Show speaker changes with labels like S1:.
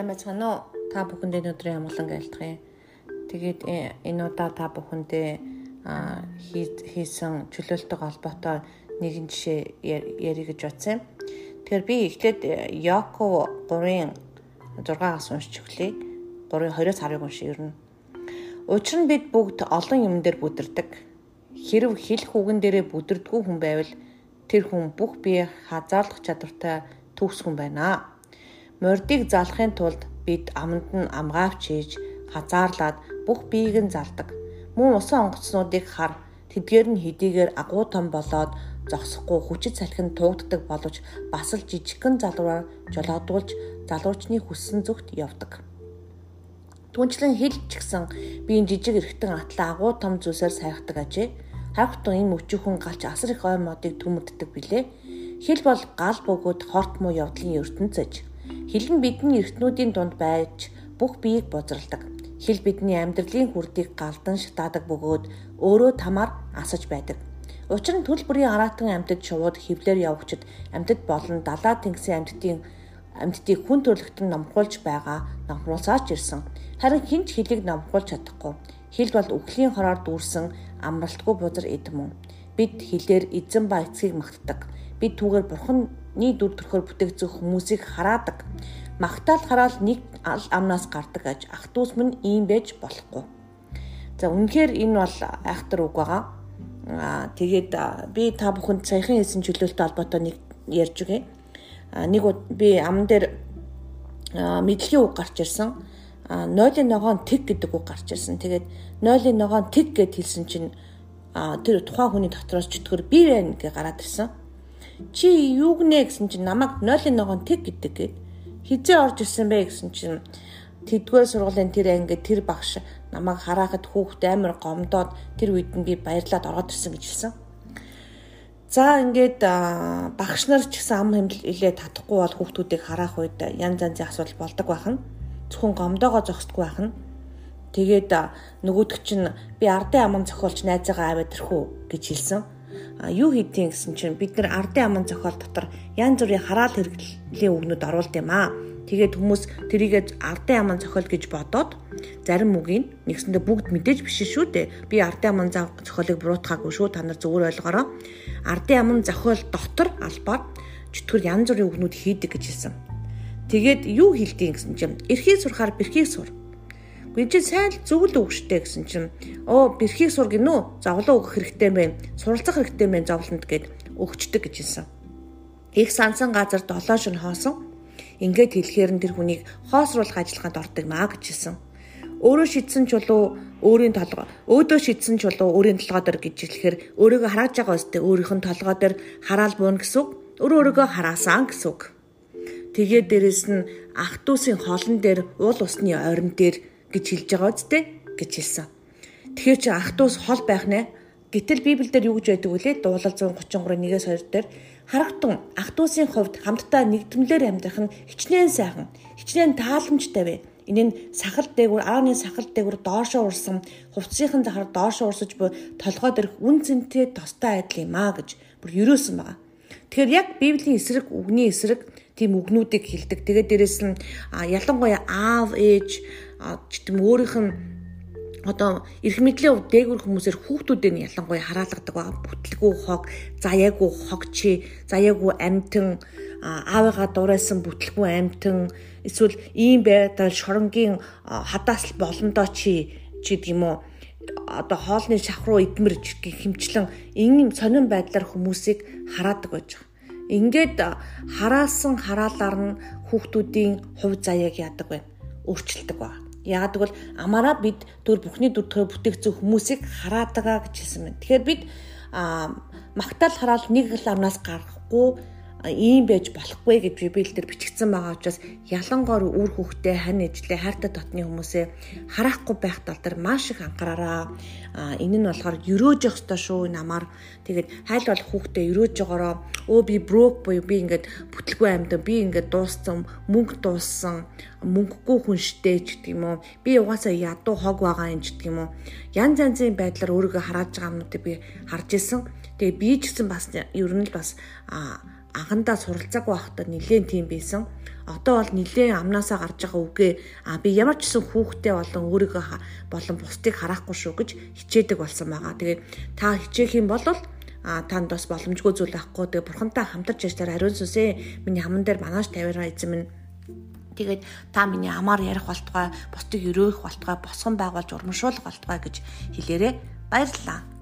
S1: сайн байцгаана уу? Та бүхэндээ өнөөдрийн амгалан айлтгая. Тэгээд э, энэ удаа та бүхэндээ хийсэн чөлөөлтөй холбоотой нэгэн жишээ ярих гэж бодсон юм. Тэгэхээр би эхлээд Яков 3-ын 6-аас уншиж өглөө. 3-ын 20-оос 10-ыг уншиж ирнэ. Учир нь бид бүгд олон юм дээр бүдэрдэг. Хэрв хэлэх үгэн дээрээ бүдэрдгүй хүн байвал тэр хүн бүх бие хазаарлах чадвартай төгс хүн байна. Мордыг залахын тулд бид аманд нь амгаавч хийж хазаарлаад бүх биеийг нь залдаг. Мөн усан онгоцнуудыг хар тэдгээр нь хэдийгээр агуу том болоод зогсохгүй хүчит салхин туугддаг боловч бас л жижигхэн залуураар жолоодуулж залуучны хүссэн зүгт явдаг. Түнчлэн хил ч гэсэн биеийн жижиг эргэтэн атлаа агуу том зүйлсээр сайхдаг ажээ. Харахтун энэ өчүүхэн галч асар их ой модыг төмөрддөг билээ. Хил бол гал бөгөөд хорт муу явдлын ертөнцөж Хил нь бидний эртнүүдийн дунд байж бүх биеийг бозралдаг. Хил бидний амьдралын хүрдийг галдан шатаадаг бөгөөд өөрөө тамаар асаж байдаг. Учир нь төрөл бүрийн араатан амьтад шувууд хөвлөр явагчд амьтад болон далаа тэнгисийн амьтдын амьтдыг хүн төрлөختөн номхуулж байгаа номхуулсаач ирсэн. Харин хинч хилийг номхуулж чадахгүй. Хил бол өхлийн хороор дүүрсэн амралтгүй бузар эд мөн. Бид хилээр эзэн ба эцгийг магтдаг. Бид түүгээр бурхан Ний дүр төрхөөр бүтээгдсэн хүмүүсийг хараадаг. Магтаал хараал нэг ал амнаас гардаг аж ах дүүс минь ийм байж болохгүй. За үнэхээр энэ бол айхтар үг байгаа. Аа тэгээд би та бүхэнд саяхан хэлсэн чөлөөлтөй холбоотой нэг ярьж өгье. Аа нэг би ам дээр мэдлэгийн үг гарч ирсэн. Аа нойлын ногоон тэг гэдэг үг гарч ирсэн. Тэгээд нойлын ногоон тэг гэд хэлсэн чинь тэр тухайн хүний дотроос чөтгөр би байна гэж гараад ирсэн чи юу гинэ гэсэн чинь намайг 0.1 тэг гэдэг гээд хизээ орж ирсэн бэ гэсэн чинь тэдгээр сургуулийн тэр анги тэр багш намайг харахад хүүхд амар гомдоод тэр үед нь би баярлаад ороод ирсэн гэж хэлсэн. За ингээд багш нар ч гэсэн ам хэмлэлээ татахгүй бол хүүхдүүдийг харах үед янз янзын асуудал болдог байхна. Зөвхөн гомдоогоо зогсдгүй байхна. Тэгээд нөгөөдөг чинь би ардын аман зохиолч найзаагаа аваад ирхүү гэж хэлсэн юу хийдیں гэсэн чинь бид нар ардын аман зохиол дотор янз бүрийн хараал хэрэглийн үгнүүд оруулд юм аа. Тэгээд хүмүүс тэрийгэ ардын аман зохиол гэж бодоод зарим үгийг нэгсэндээ бүгд мэдээж биш шүү дээ. Би ардын аман зохиолыг буруутгаагүй шүү. Та нар зөвөр ойлгоорой. Ардын аман зохиол дотор албаар чөтгөр янз бүрийн үгнүүд хийдэг гэж хэлсэн. Тэгээд юу хэлдэг гэсэн чинь эрхийг сурахаар бэрхийг сур Гүй чи сайн л зөв л үг штэ гэсэн чинь оо бэрхийг сур гинөө зовлон өгөх хэрэгтэй байна. Суралцах хэрэгтэй байна зовлонд гэд өгчдөг гэж хэлсэн. Их сансан газар долоо шин хоосон. Ингээд хэлэхээр нь тэр хүнийг хоосруулах ажиллагаанд ордог маа гэж хэлсэн. Өөрөө шийдсэн чулуу өөрийн толгой өөдөө шийдсэн чулуу өөрийн толгой дээр гэж хэлэхээр өөрийгөө харааж байгаа өстэй өөрийнх нь толгой дээр хараал буун гэсэн үг. Өөрөө өөрийгөө хараасан гэсэн үг. Тэгээд дээрэс нь ах トゥ усын холон дээр уул усны ойрон дээр гэж хэлж байгаа үстэй гэж хэлсэн. Тэгэхээр чи ах トゥ ус хол байх нэ. Гэтэл Библиэлд юу гэж байдаг вүлээ? Дуулал 133-1-2 дээр харагтун ах トゥ усын хувьд хамтдаа нэгдмэлээр амьдрах нь хичнээн сайхан, хичнээн тааламжтай вэ. Энэ нь сахал дээгүр, аавны сахал дээгүр доошоо урсан, хувцсынхан захаар доошоо урсаж буй толгой дээрх үн цэнтэй тостой адил юм аа гэж бүр юрөөсөн байгаа. Тэгэхээр яг Библийн эсрэг, үгний эсрэг тийм үгнүүдийг хэлдэг. Тэгээд дээрэс нь ялангуяа аав, ээж ч гэдэм өөрийнх нь одоо эрх мэдлийн хувьд дээгүр хүмүүсээр хүүхдүүдээ нь ялангуяа хараалгадаг байгаа. Бүтлгүй хог, заяагүй хог чи, заяагүй амтэн, аавыгаа дурайсан бүтлгүй амтэн эсвэл ийм байдал шоронгийн хадаас болондоо чи чи гэдэг юм уу одоо хоолны шавхруу идмэр хэмчлэн ийм сонирн байдлаар хүмүүсийг хараадаг байж байгаа. Ингээд хараасан хараалаар нь хүүхдүүдийн хувь заяаг яадаг байна. Өөрчилдөг байна. Яагаад гэвэл амаараа бид төр бүхний дүртгөө бүтээгдсэн хүмүүсийг хараадагаа гэж хэлсэн байна. Тэгэхээр бид магтаал хараал нэг л амнаас гарахгүй ийм байж болохгүй гэж Библиэлд бичигдсэн байгаа учраас ялангуяа үр хөвгтэй хань ижлээ хайртай дотны хүмүүсээ харахгүй байх тал дээр маш их анхаараа. А энэ нь болохоор өрөөж явах ёстой шүү намаар. Тэгээд хайл бол хүүхдээ өрөөж байгаараа өө би брок буюу би ингээд бүтлгүй амьд би ингээд дууссан мөнгө дууссан мөнгөгүй хүн штэ ч гэдэг юм уу. Би угаасаа ядуу хог байгаа юм ч гэдэг юм уу. Ян занзын байдлаар өөрийгөө харааж байгаа юмнуудыг би харж исэн. Тэгээ би ч гэсэн бас ер нь л бас анхандаа суралцаагүй байхдаа нилээн тийм байсан. Одоо бол нилээн амнаасаа гарч байгаа үгээ а би ямар ч гэсэн хүүхдээ болон өөрийгөө болон бусдыг харахгүй шүү гэж хичээдэг болсон байгаа. Тэгээд та хичээх юм бол а танд бас боломжгүй зүйл байхгүй. Тэгээ бурхантай хамтарч дараа ариун сүсээ миний хаман дээр манаш тавиараа эзэн минь Тэгээд та миний амаар ярих болтугай, бусдыг өрөөх болтугай, босгон байгуулж урамшуулах болтугай гэж хэлээрээ баярлалаа.